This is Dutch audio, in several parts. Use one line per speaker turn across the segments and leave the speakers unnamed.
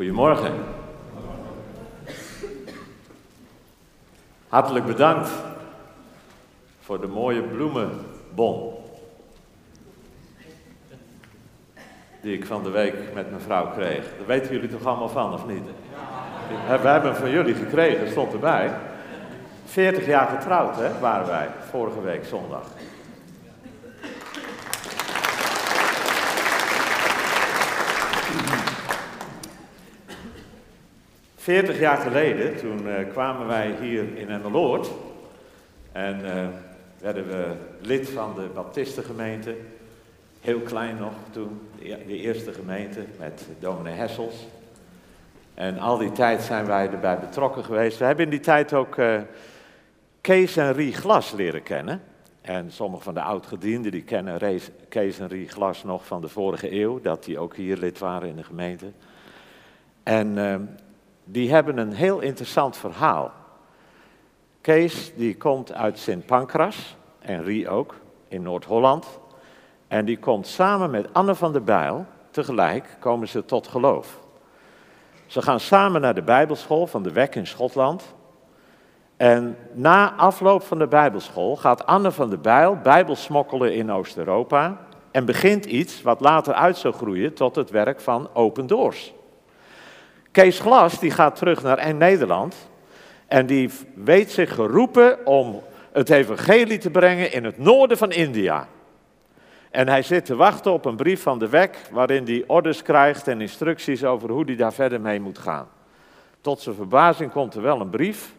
Goedemorgen. Hartelijk bedankt voor de mooie bloemenbon. Die ik van de week met mijn vrouw kreeg. Daar weten jullie toch allemaal van, of niet? We hebben hem van jullie gekregen, stond erbij. 40 jaar getrouwd, hè, waren wij, vorige week zondag. Veertig jaar geleden, toen uh, kwamen wij hier in Emmeloord. En uh, werden we lid van de Baptistengemeente. Heel klein nog toen, de eerste gemeente met dominee Hessels. En al die tijd zijn wij erbij betrokken geweest. We hebben in die tijd ook uh, Kees en Rie Glas leren kennen. En sommige van de oudgedienden die kennen Kees en Rie Glas nog van de vorige eeuw, dat die ook hier lid waren in de gemeente. En uh, die hebben een heel interessant verhaal. Kees die komt uit Sint Pancras en Rie ook in Noord-Holland. En die komt samen met Anne van der Bijl, tegelijk komen ze tot geloof. Ze gaan samen naar de Bijbelschool van de Wek in Schotland. En na afloop van de Bijbelschool gaat Anne van der Bijl Bijbel smokkelen in Oost-Europa. En begint iets wat later uit zou groeien tot het werk van Open Doors. Kees Glas die gaat terug naar Nederland. En die weet zich geroepen om het evangelie te brengen in het noorden van India. En hij zit te wachten op een brief van de WEC waarin hij orders krijgt en instructies over hoe hij daar verder mee moet gaan. Tot zijn verbazing komt er wel een brief,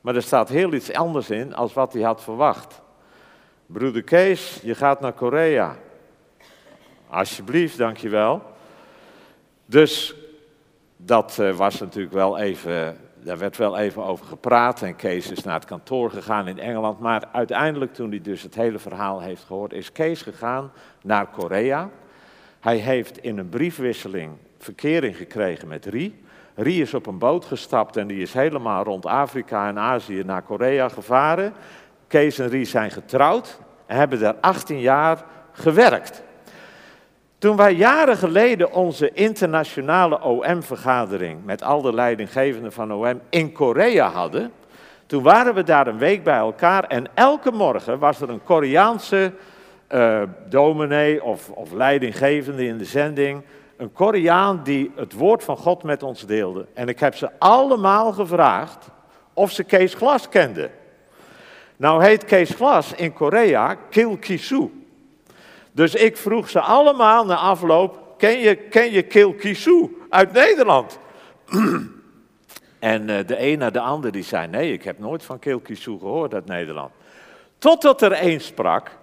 maar er staat heel iets anders in als wat hij had verwacht. Broeder Kees, je gaat naar Korea. Alsjeblieft, dankjewel. Dus dat eh, was natuurlijk wel even daar werd wel even over gepraat en Kees is naar het kantoor gegaan in Engeland. Maar uiteindelijk, toen hij dus het hele verhaal heeft gehoord, is Kees gegaan naar Korea. Hij heeft in een briefwisseling verkering gekregen met Rie. Rie is op een boot gestapt en die is helemaal rond Afrika en Azië naar Korea gevaren. Kees en Rie zijn getrouwd en hebben daar 18 jaar gewerkt. Toen wij jaren geleden onze internationale OM-vergadering met al de leidinggevenden van OM in Korea hadden, toen waren we daar een week bij elkaar en elke morgen was er een Koreaanse uh, dominee of, of leidinggevende in de zending, een Koreaan die het woord van God met ons deelde. En ik heb ze allemaal gevraagd of ze Kees Glas kenden. Nou heet Kees Glas in Korea Kil Kisu. Dus ik vroeg ze allemaal na afloop, ken je, ken je Kil Kisu uit Nederland? en uh, de een naar de ander die zei, nee, ik heb nooit van Kil Kisu gehoord uit Nederland. Totdat er één sprak,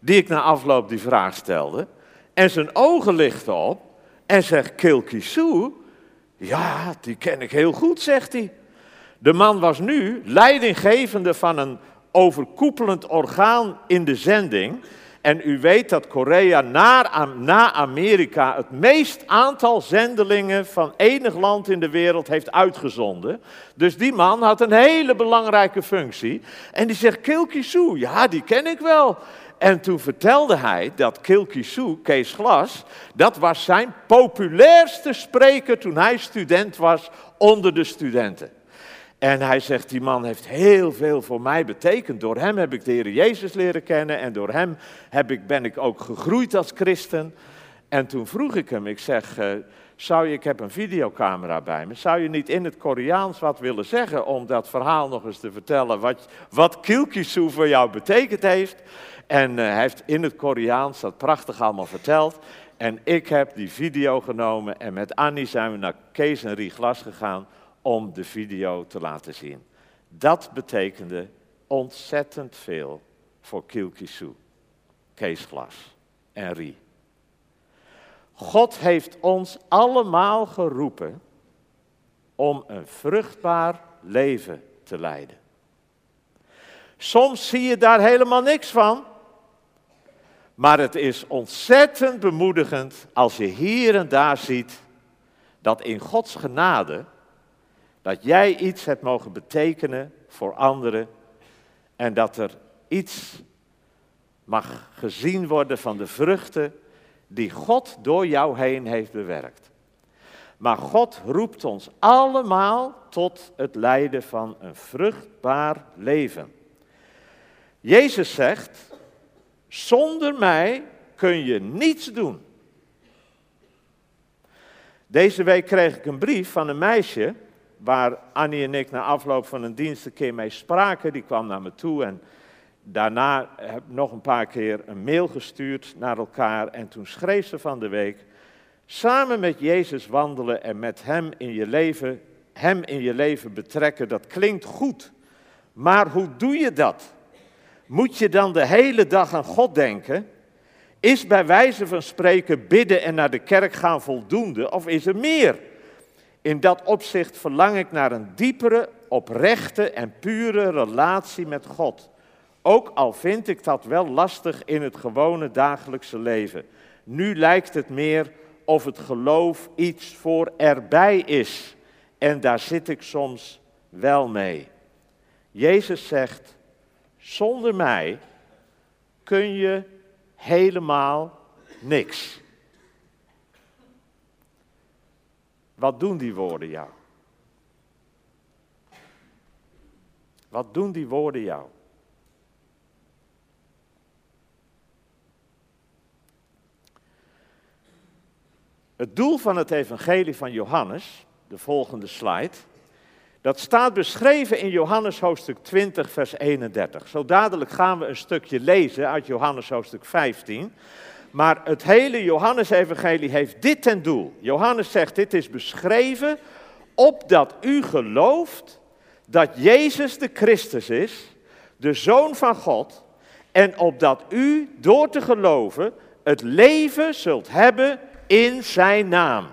die ik na afloop die vraag stelde, en zijn ogen lichtte op en zegt, Kil Kisu, ja, die ken ik heel goed, zegt hij. De man was nu leidinggevende van een overkoepelend orgaan in de zending en u weet dat Korea na, Amerika het meest aantal zendelingen van enig land in de wereld heeft uitgezonden. Dus die man had een hele belangrijke functie. En die zegt, Kilkisu, ja, die ken ik wel. En toen vertelde hij dat Kilkisu, Kees Glas, dat was zijn populairste spreker toen hij student was onder de studenten. En hij zegt, die man heeft heel veel voor mij betekend. Door hem heb ik de Heer Jezus leren kennen en door hem heb ik, ben ik ook gegroeid als christen. En toen vroeg ik hem, ik zeg, uh, zou je, ik heb een videocamera bij me, zou je niet in het Koreaans wat willen zeggen om dat verhaal nog eens te vertellen, wat, wat voor jou betekend heeft? En uh, hij heeft in het Koreaans dat prachtig allemaal verteld. En ik heb die video genomen en met Annie zijn we naar Kees en Rie Glas gegaan om de video te laten zien. Dat betekende ontzettend veel voor Kilkisu, Kees Glas en Rie. God heeft ons allemaal geroepen om een vruchtbaar leven te leiden. Soms zie je daar helemaal niks van. Maar het is ontzettend bemoedigend als je hier en daar ziet dat in Gods genade dat jij iets hebt mogen betekenen voor anderen en dat er iets mag gezien worden van de vruchten die God door jou heen heeft bewerkt. Maar God roept ons allemaal tot het leiden van een vruchtbaar leven. Jezus zegt, zonder mij kun je niets doen. Deze week kreeg ik een brief van een meisje waar Annie en ik na afloop van een dienst een keer mee spraken. Die kwam naar me toe en daarna heb ik nog een paar keer een mail gestuurd naar elkaar. En toen schreef ze van de week, samen met Jezus wandelen en met Hem in je leven, Hem in je leven betrekken, dat klinkt goed. Maar hoe doe je dat? Moet je dan de hele dag aan God denken? Is bij wijze van spreken bidden en naar de kerk gaan voldoende of is er meer? In dat opzicht verlang ik naar een diepere, oprechte en pure relatie met God. Ook al vind ik dat wel lastig in het gewone dagelijkse leven. Nu lijkt het meer of het geloof iets voor erbij is. En daar zit ik soms wel mee. Jezus zegt, zonder mij kun je helemaal niks. Wat doen die woorden jou? Wat doen die woorden jou? Het doel van het evangelie van Johannes, de volgende slide, dat staat beschreven in Johannes hoofdstuk 20, vers 31. Zo dadelijk gaan we een stukje lezen uit Johannes hoofdstuk 15. Maar het hele Johannesevangelie heeft dit ten doel. Johannes zegt, dit is beschreven opdat u gelooft dat Jezus de Christus is, de Zoon van God, en opdat u door te geloven het leven zult hebben in zijn naam.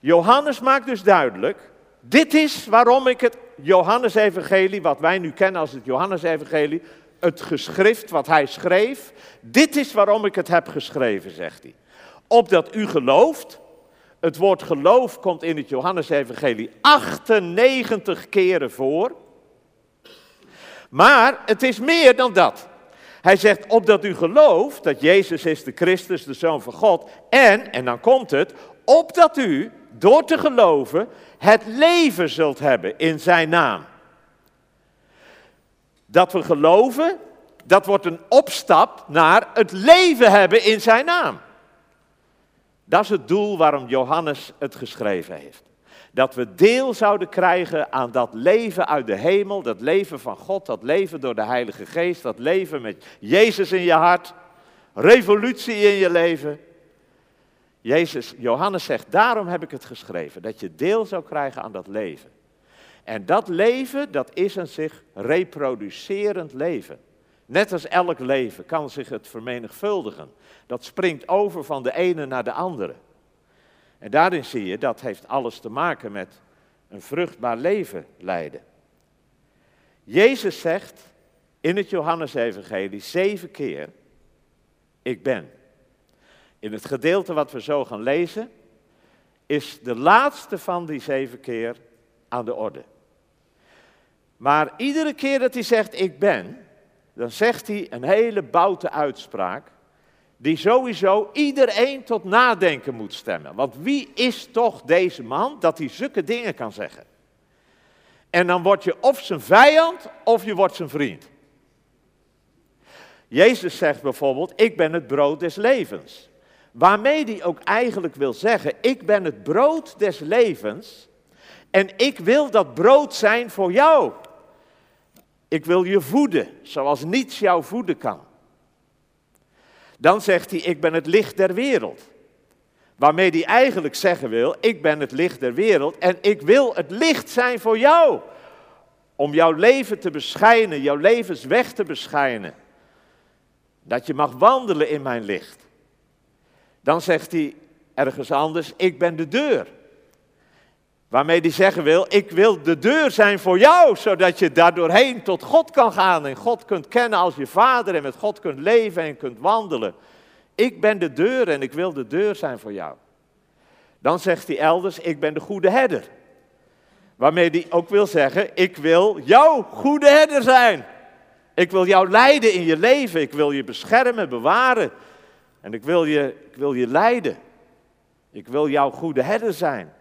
Johannes maakt dus duidelijk, dit is waarom ik het Johannesevangelie, wat wij nu kennen als het Johannesevangelie, het geschrift wat hij schreef, dit is waarom ik het heb geschreven, zegt hij. Opdat u gelooft, het woord geloof komt in het Johannesevangelie 98 keren voor. Maar het is meer dan dat. Hij zegt, opdat u gelooft dat Jezus is de Christus, de Zoon van God. En, en dan komt het, opdat u door te geloven het leven zult hebben in zijn naam. Dat we geloven, dat wordt een opstap naar het leven hebben in zijn naam. Dat is het doel waarom Johannes het geschreven heeft. Dat we deel zouden krijgen aan dat leven uit de hemel, dat leven van God, dat leven door de Heilige Geest, dat leven met Jezus in je hart, revolutie in je leven. Jezus, Johannes zegt, daarom heb ik het geschreven, dat je deel zou krijgen aan dat leven. En dat leven, dat is een zich reproducerend leven. Net als elk leven kan zich het vermenigvuldigen. Dat springt over van de ene naar de andere. En daarin zie je, dat heeft alles te maken met een vruchtbaar leven leiden. Jezus zegt in het Johannesevangelie zeven keer, ik ben. In het gedeelte wat we zo gaan lezen, is de laatste van die zeven keer aan de orde. Maar iedere keer dat hij zegt ik ben, dan zegt hij een hele boute uitspraak, die sowieso iedereen tot nadenken moet stemmen. Want wie is toch deze man dat hij zulke dingen kan zeggen? En dan word je of zijn vijand of je wordt zijn vriend. Jezus zegt bijvoorbeeld, ik ben het brood des levens. Waarmee hij ook eigenlijk wil zeggen, ik ben het brood des levens en ik wil dat brood zijn voor jou. Ik wil je voeden, zoals niets jou voeden kan. Dan zegt hij, ik ben het licht der wereld. Waarmee hij eigenlijk zeggen wil, ik ben het licht der wereld en ik wil het licht zijn voor jou. Om jouw leven te beschijnen, jouw levensweg te beschijnen. Dat je mag wandelen in mijn licht. Dan zegt hij ergens anders, ik ben de deur. Waarmee hij zeggen wil, ik wil de deur zijn voor jou, zodat je daardoorheen tot God kan gaan en God kunt kennen als je vader en met God kunt leven en kunt wandelen. Ik ben de deur en ik wil de deur zijn voor jou. Dan zegt hij elders, ik ben de goede herder. Waarmee hij ook wil zeggen, ik wil jouw goede herder zijn. Ik wil jou leiden in je leven, ik wil je beschermen, bewaren. En ik wil je, ik wil je leiden. Ik wil jouw goede herder zijn.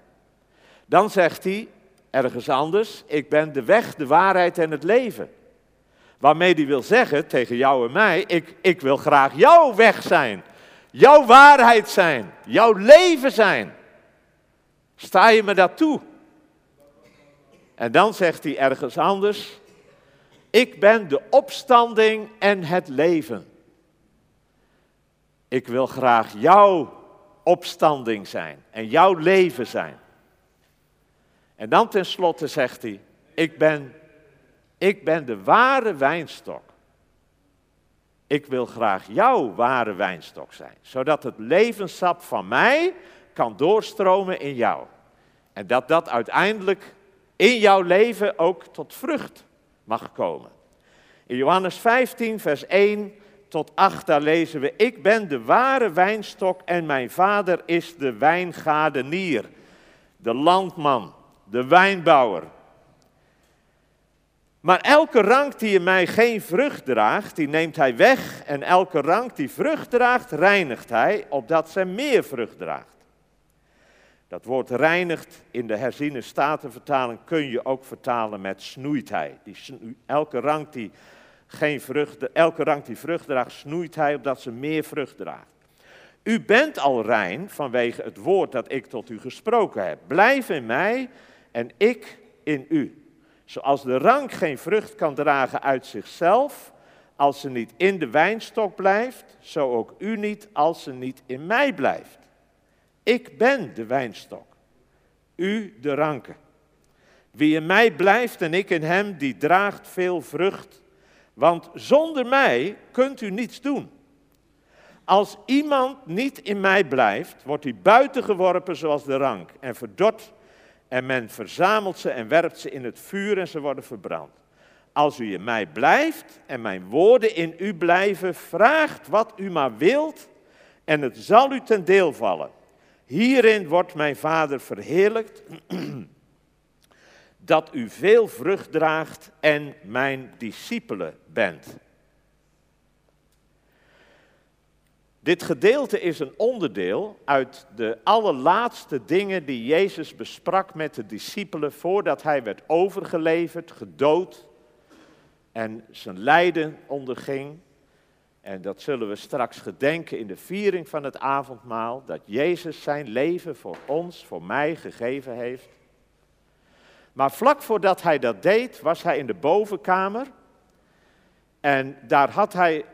Dan zegt hij ergens anders, ik ben de weg, de waarheid en het leven. Waarmee hij wil zeggen tegen jou en mij, ik, ik wil graag jouw weg zijn, jouw waarheid zijn, jouw leven zijn. Sta je me dat toe? En dan zegt hij ergens anders, ik ben de opstanding en het leven. Ik wil graag jouw opstanding zijn en jouw leven zijn. En dan tenslotte zegt hij, ik ben, ik ben de ware wijnstok. Ik wil graag jouw ware wijnstok zijn, zodat het levenssap van mij kan doorstromen in jou. En dat dat uiteindelijk in jouw leven ook tot vrucht mag komen. In Johannes 15, vers 1 tot 8, daar lezen we, ik ben de ware wijnstok en mijn vader is de wijngaardenier, de landman, de wijnbouwer. Maar elke rank die in mij geen vrucht draagt, die neemt hij weg. En elke rank die vrucht draagt, reinigt hij, opdat zij meer vrucht draagt. Dat woord reinigt in de herziene statenvertaling kun je ook vertalen met snoeit hij. Elke rank die geen vrucht, elke rank die vrucht draagt, snoeit hij opdat ze meer vrucht draagt. U bent al rein vanwege het woord dat ik tot u gesproken heb. Blijf in mij en ik in u. Zoals de rank geen vrucht kan dragen uit zichzelf, als ze niet in de wijnstok blijft, zo ook u niet als ze niet in mij blijft. Ik ben de wijnstok, u de ranken. Wie in mij blijft en ik in hem, die draagt veel vrucht. Want zonder mij kunt u niets doen. Als iemand niet in mij blijft, wordt hij buitengeworpen zoals de rank en verdord. En men verzamelt ze en werpt ze in het vuur en ze worden verbrand. Als u in mij blijft en mijn woorden in u blijven, vraagt wat u maar wilt en het zal u ten deel vallen. Hierin wordt mijn Vader verheerlijkt, dat u veel vrucht draagt en mijn discipelen bent. Dit gedeelte is een onderdeel uit de allerlaatste dingen die Jezus besprak met de discipelen voordat hij werd overgeleverd, gedood en zijn lijden onderging. En dat zullen we straks gedenken in de viering van het avondmaal, dat Jezus zijn leven voor ons, voor mij gegeven heeft. Maar vlak voordat hij dat deed, was hij in de bovenkamer. En daar had hij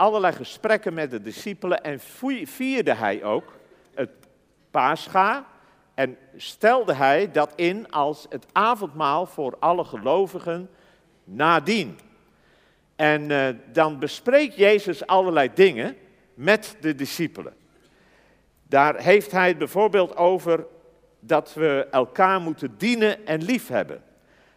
allerlei gesprekken met de discipelen en vierde hij ook het paascha. En stelde hij dat in als het avondmaal voor alle gelovigen nadien. En uh, dan bespreekt Jezus allerlei dingen met de discipelen. Daar heeft hij het bijvoorbeeld over dat we elkaar moeten dienen en liefhebben.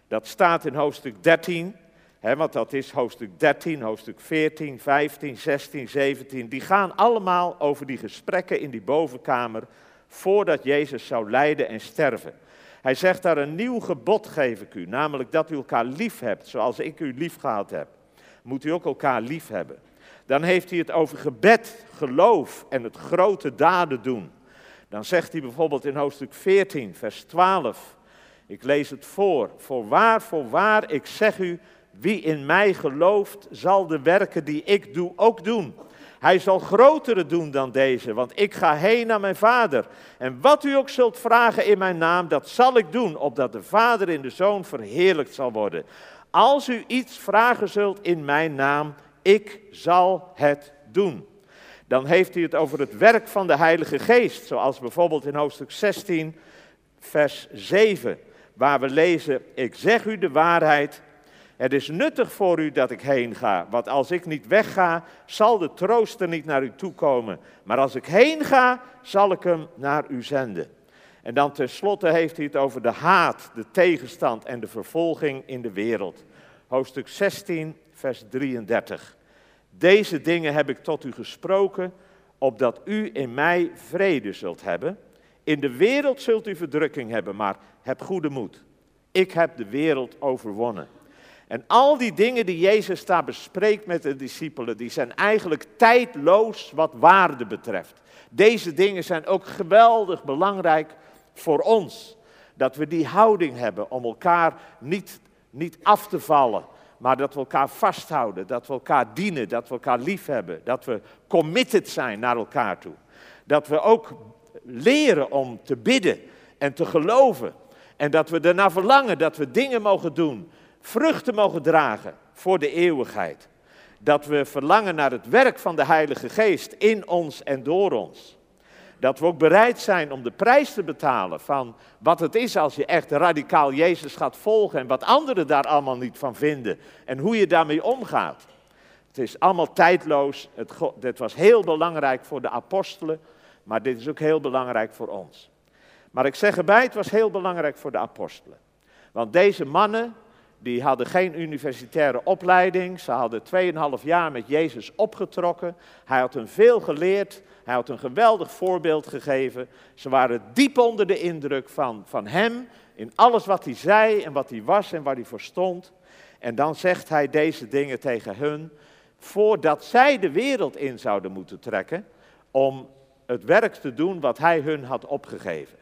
Dat staat in hoofdstuk 13, want dat is hoofdstuk 13, hoofdstuk 14, 15, 16, 17. Die gaan allemaal over die gesprekken in die bovenkamer voordat Jezus zou lijden en sterven. Hij zegt daar een nieuw gebod geef ik u, namelijk dat u elkaar lief hebt zoals ik u lief gehad heb moet u ook elkaar lief hebben. Dan heeft hij het over gebed, geloof en het grote daden doen. Dan zegt hij bijvoorbeeld in hoofdstuk 14, vers 12. Ik lees het voor. Voorwaar, voorwaar, ik zeg u, wie in mij gelooft, zal de werken die ik doe ook doen. Hij zal grotere doen dan deze, want ik ga heen naar mijn vader. En wat u ook zult vragen in mijn naam, dat zal ik doen, opdat de vader in de zoon verheerlijkt zal worden. Als u iets vragen zult in mijn naam, ik zal het doen. Dan heeft hij het over het werk van de Heilige Geest, zoals bijvoorbeeld in hoofdstuk 16, vers 7, waar we lezen, ik zeg u de waarheid, het is nuttig voor u dat ik heen ga, want als ik niet wegga, zal de trooster niet naar u toe komen. Maar als ik heen ga, zal ik hem naar u zenden. En dan tenslotte heeft hij het over de haat, de tegenstand en de vervolging in de wereld. Hoofdstuk 16, vers 33. Deze dingen heb ik tot u gesproken, opdat u in mij vrede zult hebben. In de wereld zult u verdrukking hebben, maar heb goede moed. Ik heb de wereld overwonnen. En al die dingen die Jezus daar bespreekt met de discipelen, die zijn eigenlijk tijdloos wat waarde betreft. Deze dingen zijn ook geweldig belangrijk voor ons. Dat we die houding hebben om elkaar niet, niet af te vallen, maar dat we elkaar vasthouden, dat we elkaar dienen, dat we elkaar lief hebben, dat we committed zijn naar elkaar toe. Dat we ook leren om te bidden en te geloven. En dat we ernaar verlangen dat we dingen mogen doen, vruchten mogen dragen voor de eeuwigheid. Dat we verlangen naar het werk van de Heilige Geest in ons en door ons. Dat we ook bereid zijn om de prijs te betalen van wat het is als je echt radicaal Jezus gaat volgen en wat anderen daar allemaal niet van vinden en hoe je daarmee omgaat. Het is allemaal tijdloos. Het, dit was heel belangrijk voor de apostelen, maar dit is ook heel belangrijk voor ons. Maar ik zeg erbij, het was heel belangrijk voor de apostelen. Want deze mannen, die hadden geen universitaire opleiding. Ze hadden 2,5 jaar met Jezus opgetrokken. Hij had hen veel geleerd. Hij had een geweldig voorbeeld gegeven. Ze waren diep onder de indruk van, van hem. In alles wat hij zei en wat hij was en waar hij voor stond. En dan zegt hij deze dingen tegen hun. Voordat zij de wereld in zouden moeten trekken. Om het werk te doen wat hij hun had opgegeven.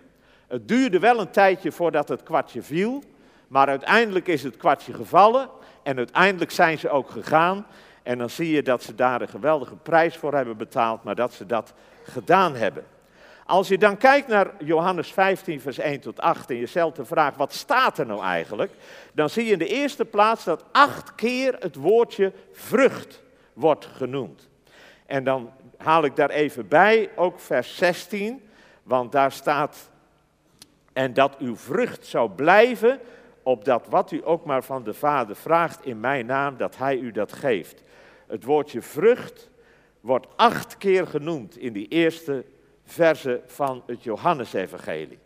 Het duurde wel een tijdje voordat het kwartje viel. Maar uiteindelijk is het kwartje gevallen en uiteindelijk zijn ze ook gegaan. En dan zie je dat ze daar een geweldige prijs voor hebben betaald, maar dat ze dat gedaan hebben. Als je dan kijkt naar Johannes 15, vers 1 tot 8 en jezelf de vraag, wat staat er nou eigenlijk? Dan zie je in de eerste plaats dat acht keer het woordje vrucht wordt genoemd. En dan haal ik daar even bij, ook vers 16, want daar staat, en dat uw vrucht zou blijven, opdat wat u ook maar van de Vader vraagt in mijn naam, dat Hij u dat geeft. Het woordje vrucht wordt acht keer genoemd in die eerste verse van het Johannesevangelie.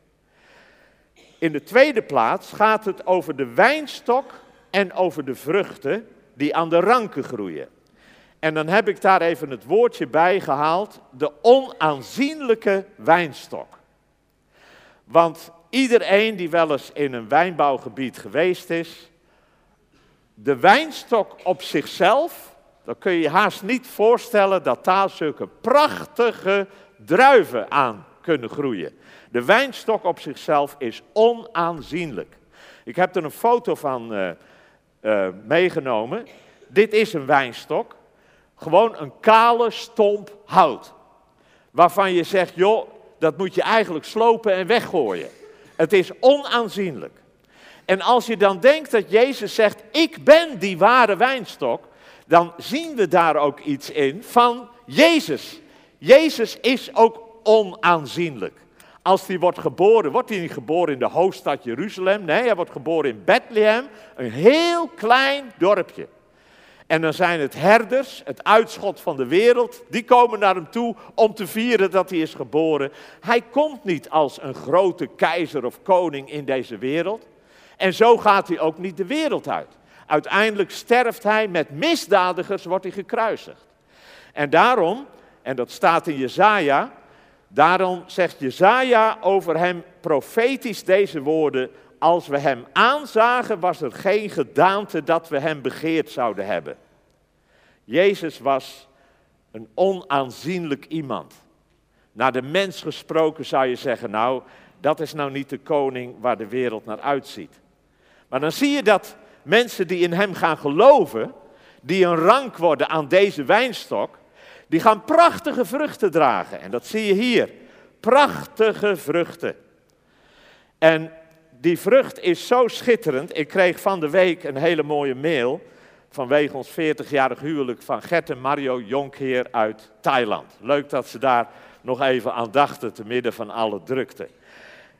In de tweede plaats gaat het over de wijnstok en over de vruchten die aan de ranken groeien. En dan heb ik daar even het woordje bij gehaald, de onaanzienlijke wijnstok. Want Iedereen die wel eens in een wijnbouwgebied geweest is, de wijnstok op zichzelf, dan kun je je haast niet voorstellen dat daar zulke prachtige druiven aan kunnen groeien. De wijnstok op zichzelf is onaanzienlijk. Ik heb er een foto van uh, uh, meegenomen. Dit is een wijnstok. Gewoon een kale stomp hout. Waarvan je zegt, joh, dat moet je eigenlijk slopen en weggooien. Het is onaanzienlijk. En als je dan denkt dat Jezus zegt, ik ben die ware wijnstok, dan zien we daar ook iets in van Jezus. Jezus is ook onaanzienlijk. Als hij wordt geboren, wordt hij niet geboren in de hoofdstad Jeruzalem. Nee, hij wordt geboren in Bethlehem, een heel klein dorpje. En dan zijn het herders, het uitschot van de wereld, die komen naar hem toe om te vieren dat hij is geboren. Hij komt niet als een grote keizer of koning in deze wereld. En zo gaat hij ook niet de wereld uit. Uiteindelijk sterft hij met misdadigers, wordt hij gekruisigd. En daarom, en dat staat in Jezaja, daarom zegt Jezaja over hem profetisch deze woorden, als we hem aanzagen, was er geen gedaante dat we hem begeerd zouden hebben. Jezus was een onaanzienlijk iemand. Naar de mens gesproken zou je zeggen, nou, dat is nou niet de koning waar de wereld naar uitziet. Maar dan zie je dat mensen die in hem gaan geloven, die een rank worden aan deze wijnstok, die gaan prachtige vruchten dragen. En dat zie je hier. Prachtige vruchten. En die vrucht is zo schitterend. Ik kreeg van de week een hele mooie mail vanwege ons 40-jarig huwelijk van Gert en Mario Jonkheer uit Thailand. Leuk dat ze daar nog even aan dachten te midden van alle drukte.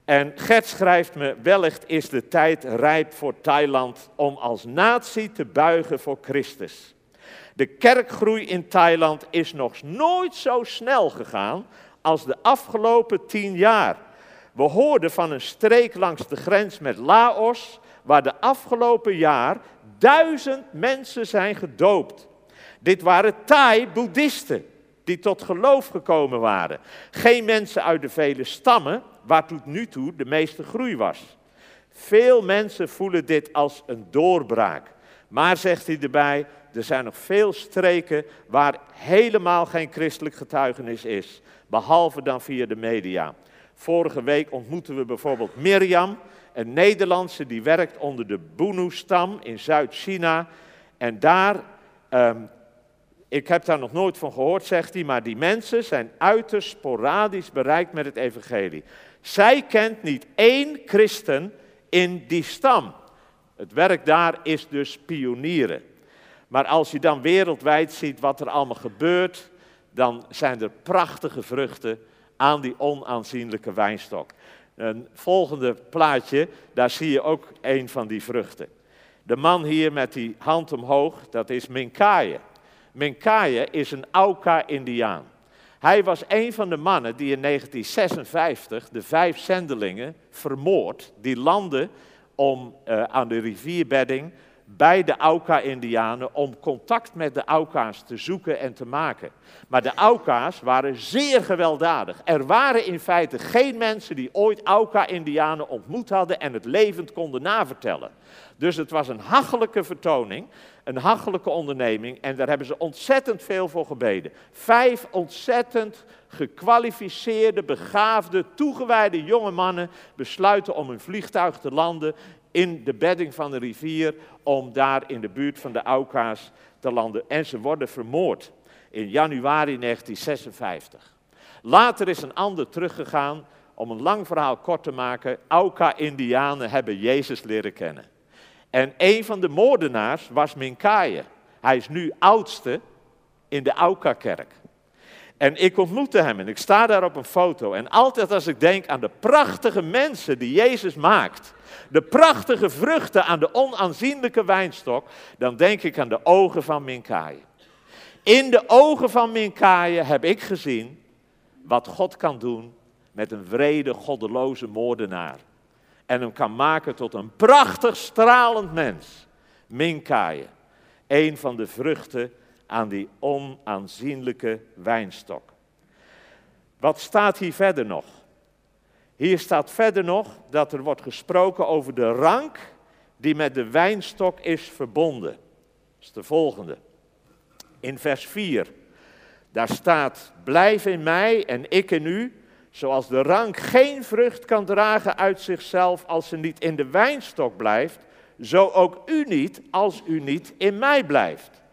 En Gert schrijft me, wellicht is de tijd rijp voor Thailand om als natie te buigen voor Christus. De kerkgroei in Thailand is nog nooit zo snel gegaan als de afgelopen tien jaar. We hoorden van een streek langs de grens met Laos, waar de afgelopen jaar duizend mensen zijn gedoopt. Dit waren Thai-boeddhisten die tot geloof gekomen waren. Geen mensen uit de vele stammen, waar tot nu toe de meeste groei was. Veel mensen voelen dit als een doorbraak. Maar, zegt hij erbij, er zijn nog veel streken waar helemaal geen christelijk getuigenis is, behalve dan via de media. Vorige week ontmoeten we bijvoorbeeld Mirjam, een Nederlandse die werkt onder de Bunu-stam in Zuid-China. En daar, ehm, ik heb daar nog nooit van gehoord, zegt hij, maar die mensen zijn uiterst sporadisch bereikt met het evangelie. Zij kent niet één christen in die stam. Het werk daar is dus pionieren. Maar als je dan wereldwijd ziet wat er allemaal gebeurt, dan zijn er prachtige vruchten aan die onaanzienlijke wijnstok. Een volgende plaatje, daar zie je ook een van die vruchten. De man hier met die hand omhoog, dat is Minkaye. Minkaye is een Auka-Indiaan. Hij was een van de mannen die in 1956 de vijf zendelingen vermoord. Die landden om, uh, aan de rivierbedding bij de Auka-Indianen om contact met de Auka's te zoeken en te maken. Maar de Auka's waren zeer gewelddadig. Er waren in feite geen mensen die ooit Auka-Indianen ontmoet hadden en het levend konden navertellen. Dus het was een hachelijke vertoning, een hachelijke onderneming en daar hebben ze ontzettend veel voor gebeden. Vijf ontzettend gekwalificeerde, begaafde, toegewijde jonge mannen besluiten om een vliegtuig te landen in de bedding van de rivier om daar in de buurt van de Auka's te landen. En ze worden vermoord in januari 1956. Later is een ander teruggegaan. Om een lang verhaal kort te maken, Auka-Indianen hebben Jezus leren kennen. En een van de moordenaars was Minkaye. Hij is nu oudste in de Auka-kerk. En ik ontmoette hem en ik sta daar op een foto. En altijd als ik denk aan de prachtige mensen die Jezus maakt, de prachtige vruchten aan de onaanzienlijke wijnstok, dan denk ik aan de ogen van Minkaye. In de ogen van Minkaye heb ik gezien wat God kan doen met een vrede, goddeloze moordenaar. En hem kan maken tot een prachtig stralend mens. Minkaye, een van de vruchten aan die onaanzienlijke wijnstok. Wat staat hier verder nog? Hier staat verder nog dat er wordt gesproken over de rank die met de wijnstok is verbonden. Dat is de volgende. In vers 4, daar staat, blijf in mij en ik in u, zoals de rank geen vrucht kan dragen uit zichzelf als ze niet in de wijnstok blijft, zo ook u niet als u niet in mij blijft.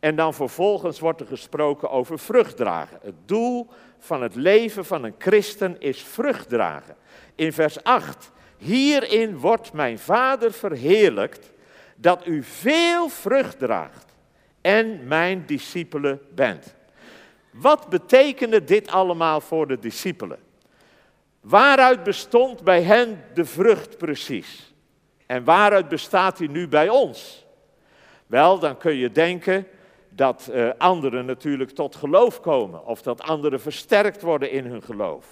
En dan vervolgens wordt er gesproken over vrucht dragen. Het doel van het leven van een christen is vrucht dragen. In vers 8, hierin wordt mijn Vader verheerlijkt dat u veel vrucht draagt en mijn discipelen bent. Wat betekende dit allemaal voor de discipelen? Waaruit bestond bij hen de vrucht precies? En waaruit bestaat die nu bij ons? Wel, dan kun je denken dat uh, anderen natuurlijk tot geloof komen of dat anderen versterkt worden in hun geloof.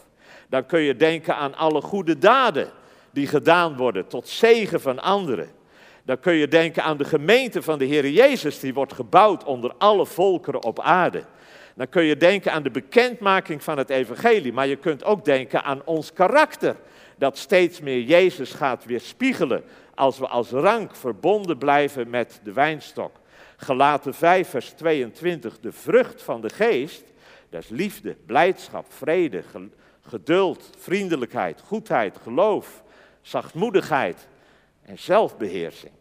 Dan kun je denken aan alle goede daden die gedaan worden tot zegen van anderen. Dan kun je denken aan de gemeente van de Heer Jezus die wordt gebouwd onder alle volkeren op aarde. Dan kun je denken aan de bekendmaking van het evangelie, maar je kunt ook denken aan ons karakter dat steeds meer Jezus gaat weerspiegelen als we als rank verbonden blijven met de wijnstok. Gelaten 5, vers 22, de vrucht van de geest, dat is liefde, blijdschap, vrede, geduld, vriendelijkheid, goedheid, geloof, zachtmoedigheid en zelfbeheersing.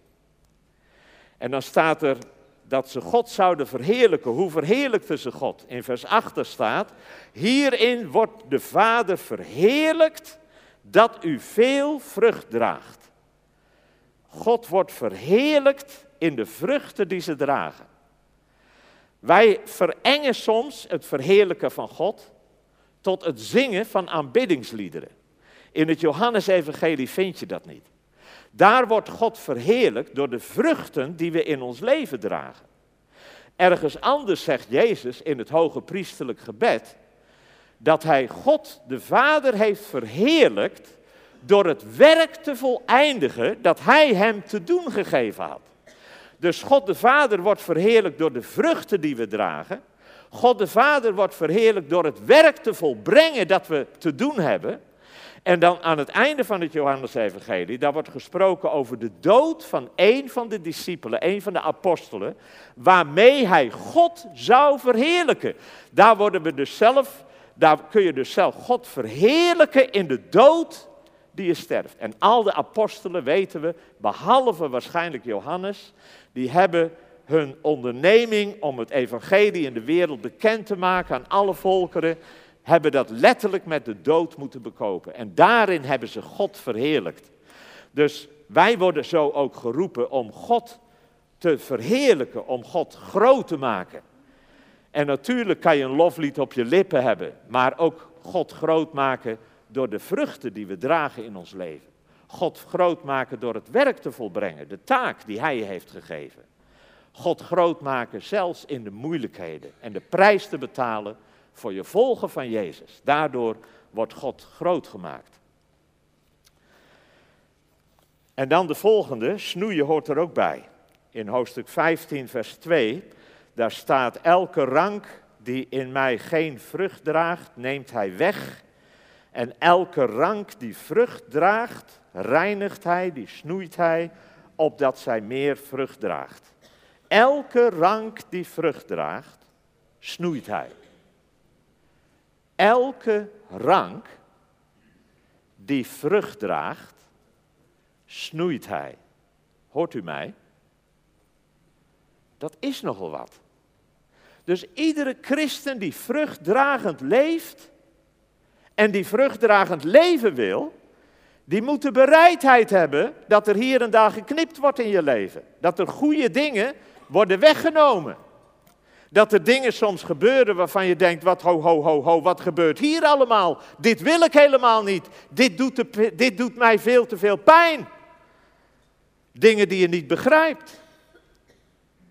En dan staat er dat ze God zouden verheerlijken. Hoe verheerlijkten ze God? In vers 8 staat, hierin wordt de Vader verheerlijkt dat u veel vrucht draagt. God wordt verheerlijkt in de vruchten die ze dragen. Wij verengen soms het verheerlijken van God tot het zingen van aanbiddingsliederen. In het Johannesevangelie vind je dat niet. Daar wordt God verheerlijkt door de vruchten die we in ons leven dragen. Ergens anders zegt Jezus in het hoge priesterlijk gebed dat hij God de Vader heeft verheerlijkt door het werk te voleindigen dat hij hem te doen gegeven had. Dus God de Vader wordt verheerlijkt door de vruchten die we dragen. God de Vader wordt verheerlijkt door het werk te volbrengen dat we te doen hebben. En dan aan het einde van het Johannes-evangelie, daar wordt gesproken over de dood van een van de discipelen, een van de apostelen, waarmee hij God zou verheerlijken. Daar worden we dus zelf daar kun je dus zelf God verheerlijken in de dood die je sterft. En al de apostelen, weten we, behalve waarschijnlijk Johannes, die hebben hun onderneming om het evangelie in de wereld bekend te maken aan alle volkeren, hebben dat letterlijk met de dood moeten bekopen. En daarin hebben ze God verheerlijkt. Dus wij worden zo ook geroepen om God te verheerlijken, om God groot te maken. En natuurlijk kan je een loflied op je lippen hebben, maar ook God groot maken door de vruchten die we dragen in ons leven. God groot maken door het werk te volbrengen, de taak die Hij heeft gegeven. God groot maken zelfs in de moeilijkheden en de prijs te betalen voor je volgen van Jezus. Daardoor wordt God groot gemaakt. En dan de volgende, snoeien hoort er ook bij. In hoofdstuk 15, vers 2, daar staat: Elke rank die in mij geen vrucht draagt, neemt hij weg. En elke rank die vrucht draagt, reinigt hij, die snoeit hij, opdat zij meer vrucht draagt. Elke rank die vrucht draagt, snoeit hij. Elke rank die vrucht draagt, snoeit hij. Hoort u mij? Dat is nogal wat. Dus iedere christen die vruchtdragend leeft en die vruchtdragend leven wil, die moet de bereidheid hebben dat er hier en daar geknipt wordt in je leven. Dat er goede dingen worden weggenomen. Dat er dingen soms gebeuren waarvan je denkt, wat ho, ho, ho, ho, wat gebeurt hier allemaal? Dit wil ik helemaal niet. Dit doet, dit doet mij veel te veel pijn. Dingen die je niet begrijpt.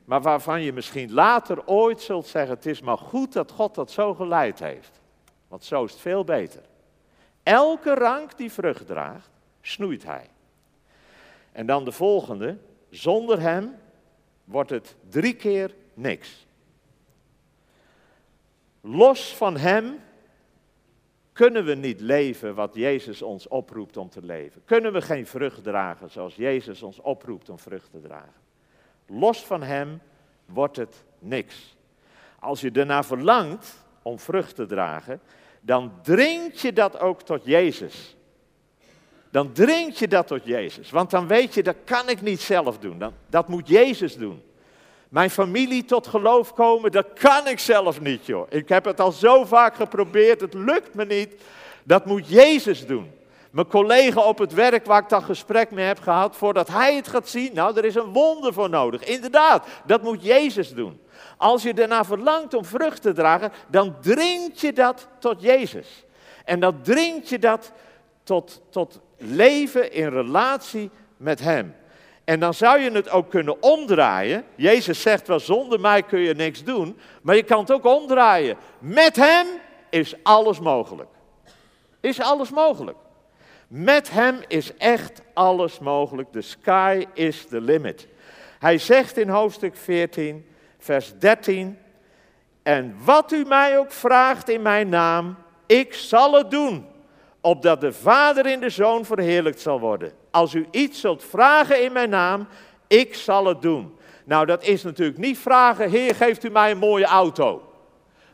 Maar waarvan je misschien later ooit zult zeggen, het is maar goed dat God dat zo geleid heeft. Want zo is het veel beter. Elke rank die vrucht draagt, snoeit hij. En dan de volgende, zonder hem wordt het drie keer niks. Los van Hem kunnen we niet leven wat Jezus ons oproept om te leven. Kunnen we geen vrucht dragen zoals Jezus ons oproept om vrucht te dragen. Los van Hem wordt het niks. Als je ernaar verlangt om vrucht te dragen, dan dringt je dat ook tot Jezus. Dan dringt je dat tot Jezus. Want dan weet je, dat kan ik niet zelf doen. Dan, dat moet Jezus doen. Mijn familie tot geloof komen, dat kan ik zelf niet, joh. Ik heb het al zo vaak geprobeerd, het lukt me niet. Dat moet Jezus doen. Mijn collega op het werk waar ik dat gesprek mee heb gehad, voordat hij het gaat zien, nou, er is een wonder voor nodig. Inderdaad, dat moet Jezus doen. Als je ernaar verlangt om vrucht te dragen, dan dringt je dat tot Jezus. En dan dringt je dat tot, tot leven in relatie met Hem. En dan zou je het ook kunnen omdraaien. Jezus zegt wel, zonder mij kun je niks doen. Maar je kan het ook omdraaien. Met Hem is alles mogelijk. Is alles mogelijk. Met Hem is echt alles mogelijk. The sky is the limit. Hij zegt in hoofdstuk 14, vers 13. En wat u mij ook vraagt in mijn naam, ik zal het doen opdat de Vader in de Zoon verheerlijkt zal worden. Als u iets zult vragen in mijn naam, ik zal het doen. Nou, dat is natuurlijk niet vragen, Heer, geeft u mij een mooie auto.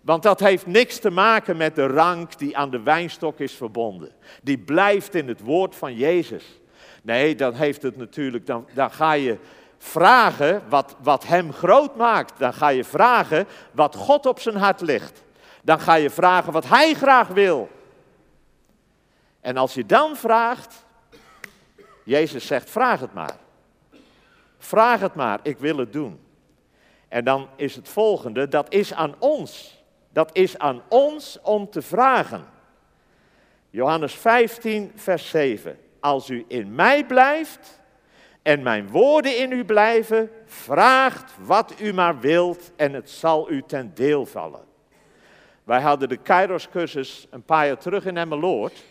Want dat heeft niks te maken met de rank die aan de wijnstok is verbonden. Die blijft in het woord van Jezus. Nee, dan heeft het natuurlijk, dan, dan ga je vragen wat, wat hem groot maakt. Dan ga je vragen wat God op zijn hart ligt. Dan ga je vragen wat hij graag wil. En als je dan vraagt, Jezus zegt, vraag het maar. Vraag het maar, ik wil het doen. En dan is het volgende, dat is aan ons. Dat is aan ons om te vragen. Johannes 15, vers 7. Als u in mij blijft en mijn woorden in u blijven, vraagt wat u maar wilt en het zal u ten deel vallen. Wij hadden de Kairos-cursus een paar jaar terug in Emmeloord.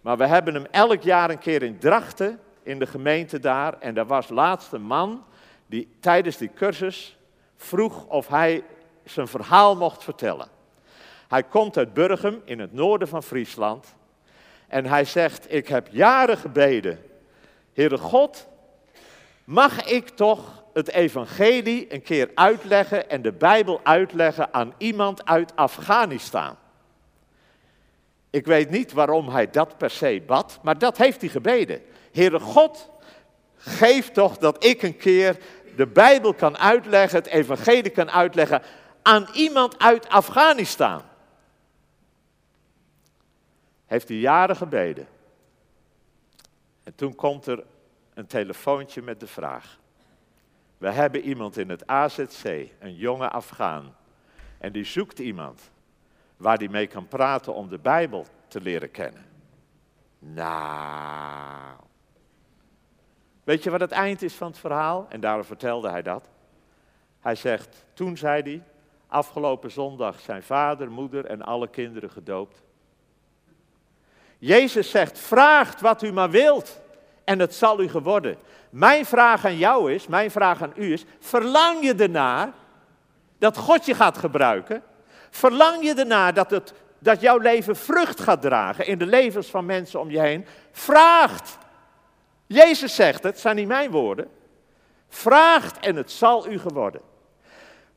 Maar we hebben hem elk jaar een keer in Drachten, in de gemeente daar. En daar was laatst een man die tijdens die cursus vroeg of hij zijn verhaal mocht vertellen. Hij komt uit Burgum in het noorden van Friesland. En hij zegt, ik heb jaren gebeden. Heere God, mag ik toch het evangelie een keer uitleggen en de Bijbel uitleggen aan iemand uit Afghanistan? Ik weet niet waarom hij dat per se bad, maar dat heeft hij gebeden. Heere God, geef toch dat ik een keer de Bijbel kan uitleggen, het evangelie kan uitleggen aan iemand uit Afghanistan. Heeft hij jaren gebeden. En toen komt er een telefoontje met de vraag. We hebben iemand in het AZC, een jonge Afghaan. En die zoekt iemand waar die mee kan praten om de Bijbel te leren kennen. Nou. Weet je wat het eind is van het verhaal? En daarom vertelde hij dat. Hij zegt, toen zei hij, afgelopen zondag zijn vader, moeder en alle kinderen gedoopt. Jezus zegt, vraagt wat u maar wilt en het zal u geworden. Mijn vraag aan jou is, mijn vraag aan u is, verlang je ernaar dat God je gaat gebruiken? Verlang je ernaar dat, het, dat jouw leven vrucht gaat dragen in de levens van mensen om je heen? Vraagt. Jezus zegt het, zijn niet mijn woorden. Vraagt en het zal u geworden.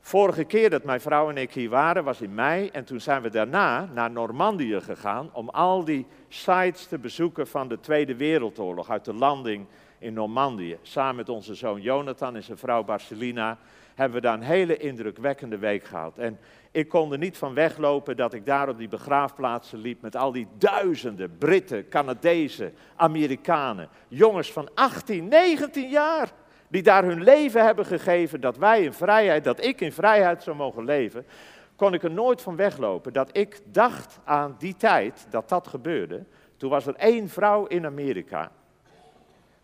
Vorige keer dat mijn vrouw en ik hier waren was in mei en toen zijn we daarna naar Normandië gegaan om al die sites te bezoeken van de Tweede Wereldoorlog uit de landing in Normandië. Samen met onze zoon Jonathan en zijn vrouw Barcelina hebben we daar een hele indrukwekkende week gehad. En ik kon er niet van weglopen dat ik daar op die begraafplaatsen liep met al die duizenden Britten, Canadezen, Amerikanen, jongens van 18, 19 jaar die daar hun leven hebben gegeven, dat wij in vrijheid, dat ik in vrijheid zou mogen leven, kon ik er nooit van weglopen dat ik dacht aan die tijd dat dat gebeurde. Toen was er één vrouw in Amerika,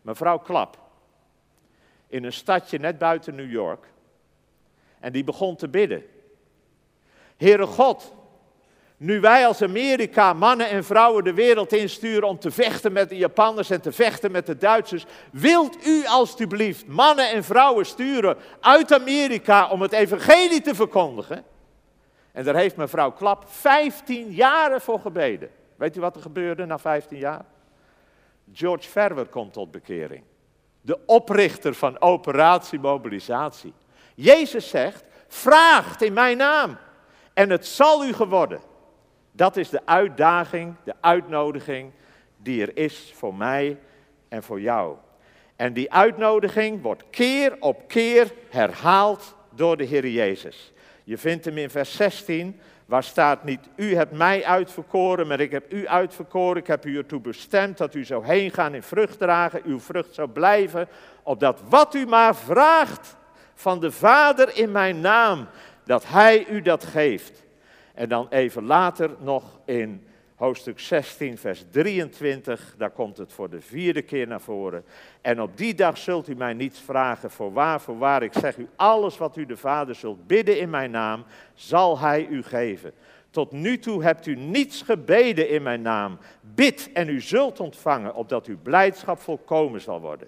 mevrouw Klap, in een stadje net buiten New York. En die begon te bidden. Heere God, nu wij als Amerika mannen en vrouwen de wereld insturen om te vechten met de Japanners en te vechten met de Duitsers, wilt u alstublieft mannen en vrouwen sturen uit Amerika om het evangelie te verkondigen? En daar heeft mevrouw Klap 15 jaren voor gebeden. Weet u wat er gebeurde na 15 jaar? George Verwer komt tot bekering. De oprichter van Operatie Mobilisatie. Jezus zegt, vraagt in mijn naam en het zal u geworden. Dat is de uitdaging, de uitnodiging die er is voor mij en voor jou. En die uitnodiging wordt keer op keer herhaald door de Heer Jezus. Je vindt hem in vers 16, waar staat niet, u hebt mij uitverkoren, maar ik heb u uitverkoren. Ik heb u ertoe bestemd dat u zou heen gaan in vrucht dragen, uw vrucht zou blijven, opdat wat u maar vraagt van de Vader in mijn naam, dat Hij u dat geeft. En dan even later nog in hoofdstuk 16, vers 23, daar komt het voor de vierde keer naar voren. En op die dag zult u mij niets vragen, voorwaar, voorwaar, ik zeg u, alles wat u de Vader zult bidden in mijn naam, zal Hij u geven. Tot nu toe hebt u niets gebeden in mijn naam. Bid en u zult ontvangen, opdat uw blijdschap volkomen zal worden.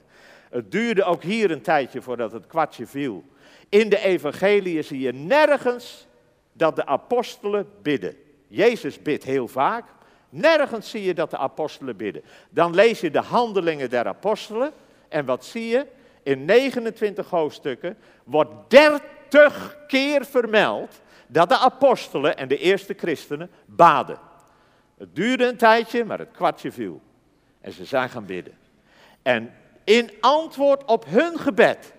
Het duurde ook hier een tijdje voordat het kwartje viel. In de evangelie zie je nergens dat de apostelen bidden. Jezus bidt heel vaak. Nergens zie je dat de apostelen bidden. Dan lees je de handelingen der apostelen. En wat zie je? In 29 hoofdstukken wordt 30 keer vermeld dat de apostelen en de eerste christenen baden. Het duurde een tijdje, maar het kwartje viel. En ze zijn gaan bidden. En in antwoord op hun gebed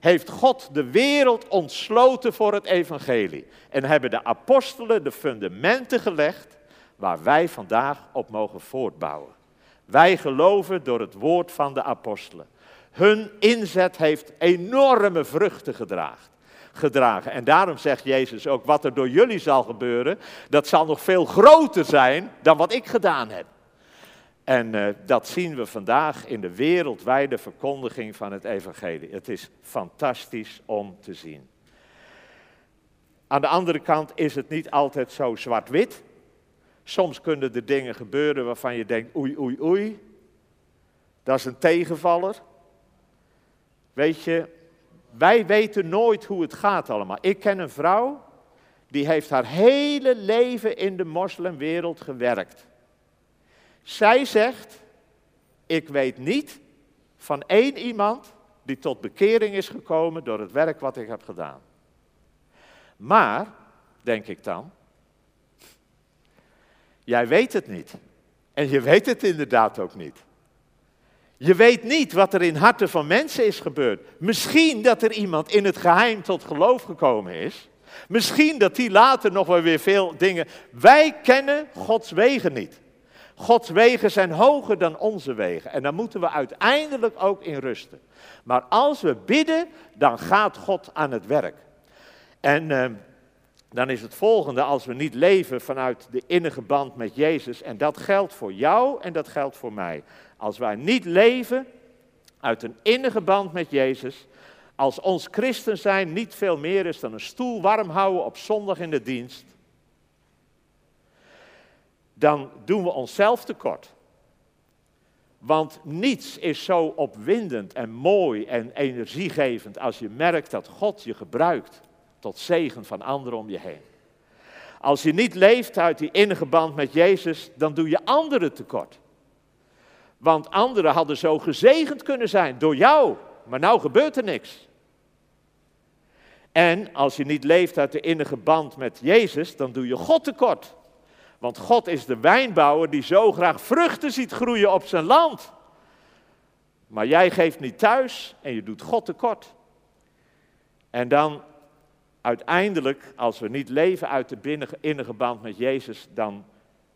heeft God de wereld ontsloten voor het evangelie. En hebben de apostelen de fundamenten gelegd waar wij vandaag op mogen voortbouwen. Wij geloven door het woord van de apostelen. Hun inzet heeft enorme vruchten gedragen. gedragen. En daarom zegt Jezus ook, wat er door jullie zal gebeuren, dat zal nog veel groter zijn dan wat ik gedaan heb. En uh, dat zien we vandaag in de wereldwijde verkondiging van het evangelie. Het is fantastisch om te zien. Aan de andere kant is het niet altijd zo zwart-wit. Soms kunnen er dingen gebeuren waarvan je denkt, oei, oei, oei. Dat is een tegenvaller. Weet je, wij weten nooit hoe het gaat allemaal. Ik ken een vrouw, die heeft haar hele leven in de moslimwereld gewerkt. Zij zegt, ik weet niet van één iemand die tot bekering is gekomen door het werk wat ik heb gedaan. Maar, denk ik dan, Jij weet het niet. En je weet het inderdaad ook niet. Je weet niet wat er in harten van mensen is gebeurd. Misschien dat er iemand in het geheim tot geloof gekomen is. Misschien dat die later nog wel weer veel dingen. Wij kennen Gods wegen niet. Gods wegen zijn hoger dan onze wegen. En daar moeten we uiteindelijk ook in rusten. Maar als we bidden, dan gaat God aan het werk. En uh, dan is het volgende, als we niet leven vanuit de innige band met Jezus, en dat geldt voor jou en dat geldt voor mij. Als wij niet leven uit een innige band met Jezus, als ons christen zijn niet veel meer is dan een stoel warm houden op zondag in de dienst, dan doen we onszelf tekort. Want niets is zo opwindend en mooi en energiegevend als je merkt dat God je gebruikt tot zegen van anderen om je heen. Als je niet leeft uit die innige band met Jezus, dan doe je anderen tekort. Want anderen hadden zo gezegend kunnen zijn door jou, maar nou gebeurt er niks. En als je niet leeft uit de innige band met Jezus, dan doe je God tekort. Want God is de wijnbouwer die zo graag vruchten ziet groeien op zijn land. Maar jij geeft niet thuis en je doet God tekort. En dan uiteindelijk, als we niet leven uit de innige band met Jezus, dan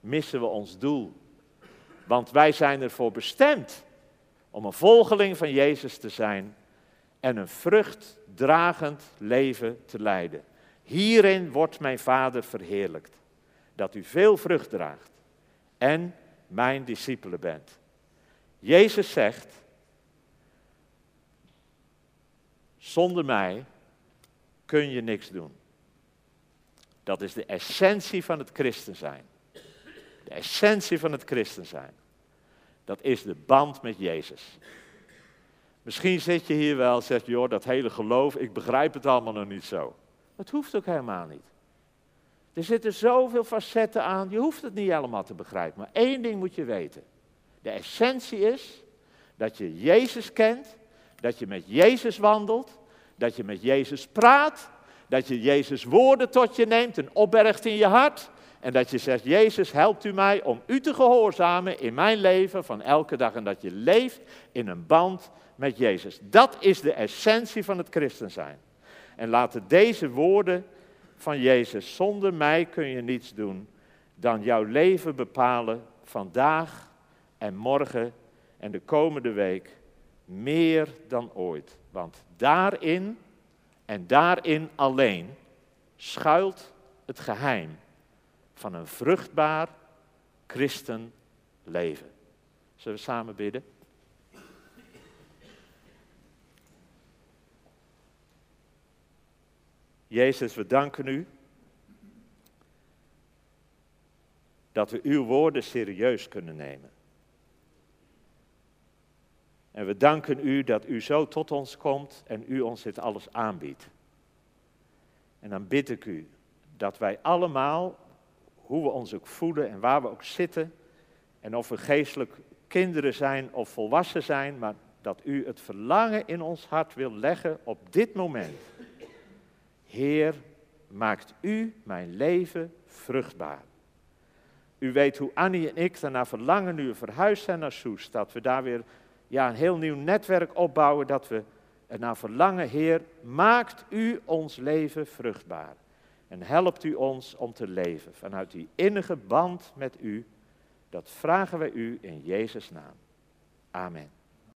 missen we ons doel. Want wij zijn ervoor bestemd om een volgeling van Jezus te zijn en een vruchtdragend leven te leiden. Hierin wordt mijn Vader verheerlijkt, dat u veel vrucht draagt en mijn discipelen bent. Jezus zegt, zonder mij kun je niks doen. Dat is de essentie van het christen zijn. De essentie van het christen zijn. Dat is de band met Jezus. Misschien zit je hier wel en zegt, joh, dat hele geloof, ik begrijp het allemaal nog niet zo. Het hoeft ook helemaal niet. Er zitten zoveel facetten aan, je hoeft het niet allemaal te begrijpen. Maar één ding moet je weten. De essentie is dat je Jezus kent, dat je met Jezus wandelt, dat je met Jezus praat, dat je Jezus woorden tot je neemt en opbergt in je hart. En dat je zegt, Jezus, helpt u mij om u te gehoorzamen in mijn leven van elke dag. En dat je leeft in een band met Jezus. Dat is de essentie van het christen zijn. En laten deze woorden van Jezus, zonder mij kun je niets doen, dan jouw leven bepalen vandaag en morgen en de komende week meer dan ooit. Want daarin en daarin alleen schuilt het geheim van een vruchtbaar christen leven. Zullen we samen bidden? Jezus, we danken u dat we uw woorden serieus kunnen nemen. En we danken u dat u zo tot ons komt en u ons dit alles aanbiedt. En dan bid ik u dat wij allemaal, hoe we ons ook voelen en waar we ook zitten, en of we geestelijk kinderen zijn of volwassen zijn, maar dat u het verlangen in ons hart wil leggen op dit moment. Heer, maakt u mijn leven vruchtbaar. U weet hoe Annie en ik daarna verlangen nu we verhuisd zijn naar Soes, dat we daar weer ja, een heel nieuw netwerk opbouwen, dat we ernaar verlangen, Heer, maakt u ons leven vruchtbaar. En helpt u ons om te leven vanuit die innige band met u. Dat vragen wij u in Jezus' naam. Amen.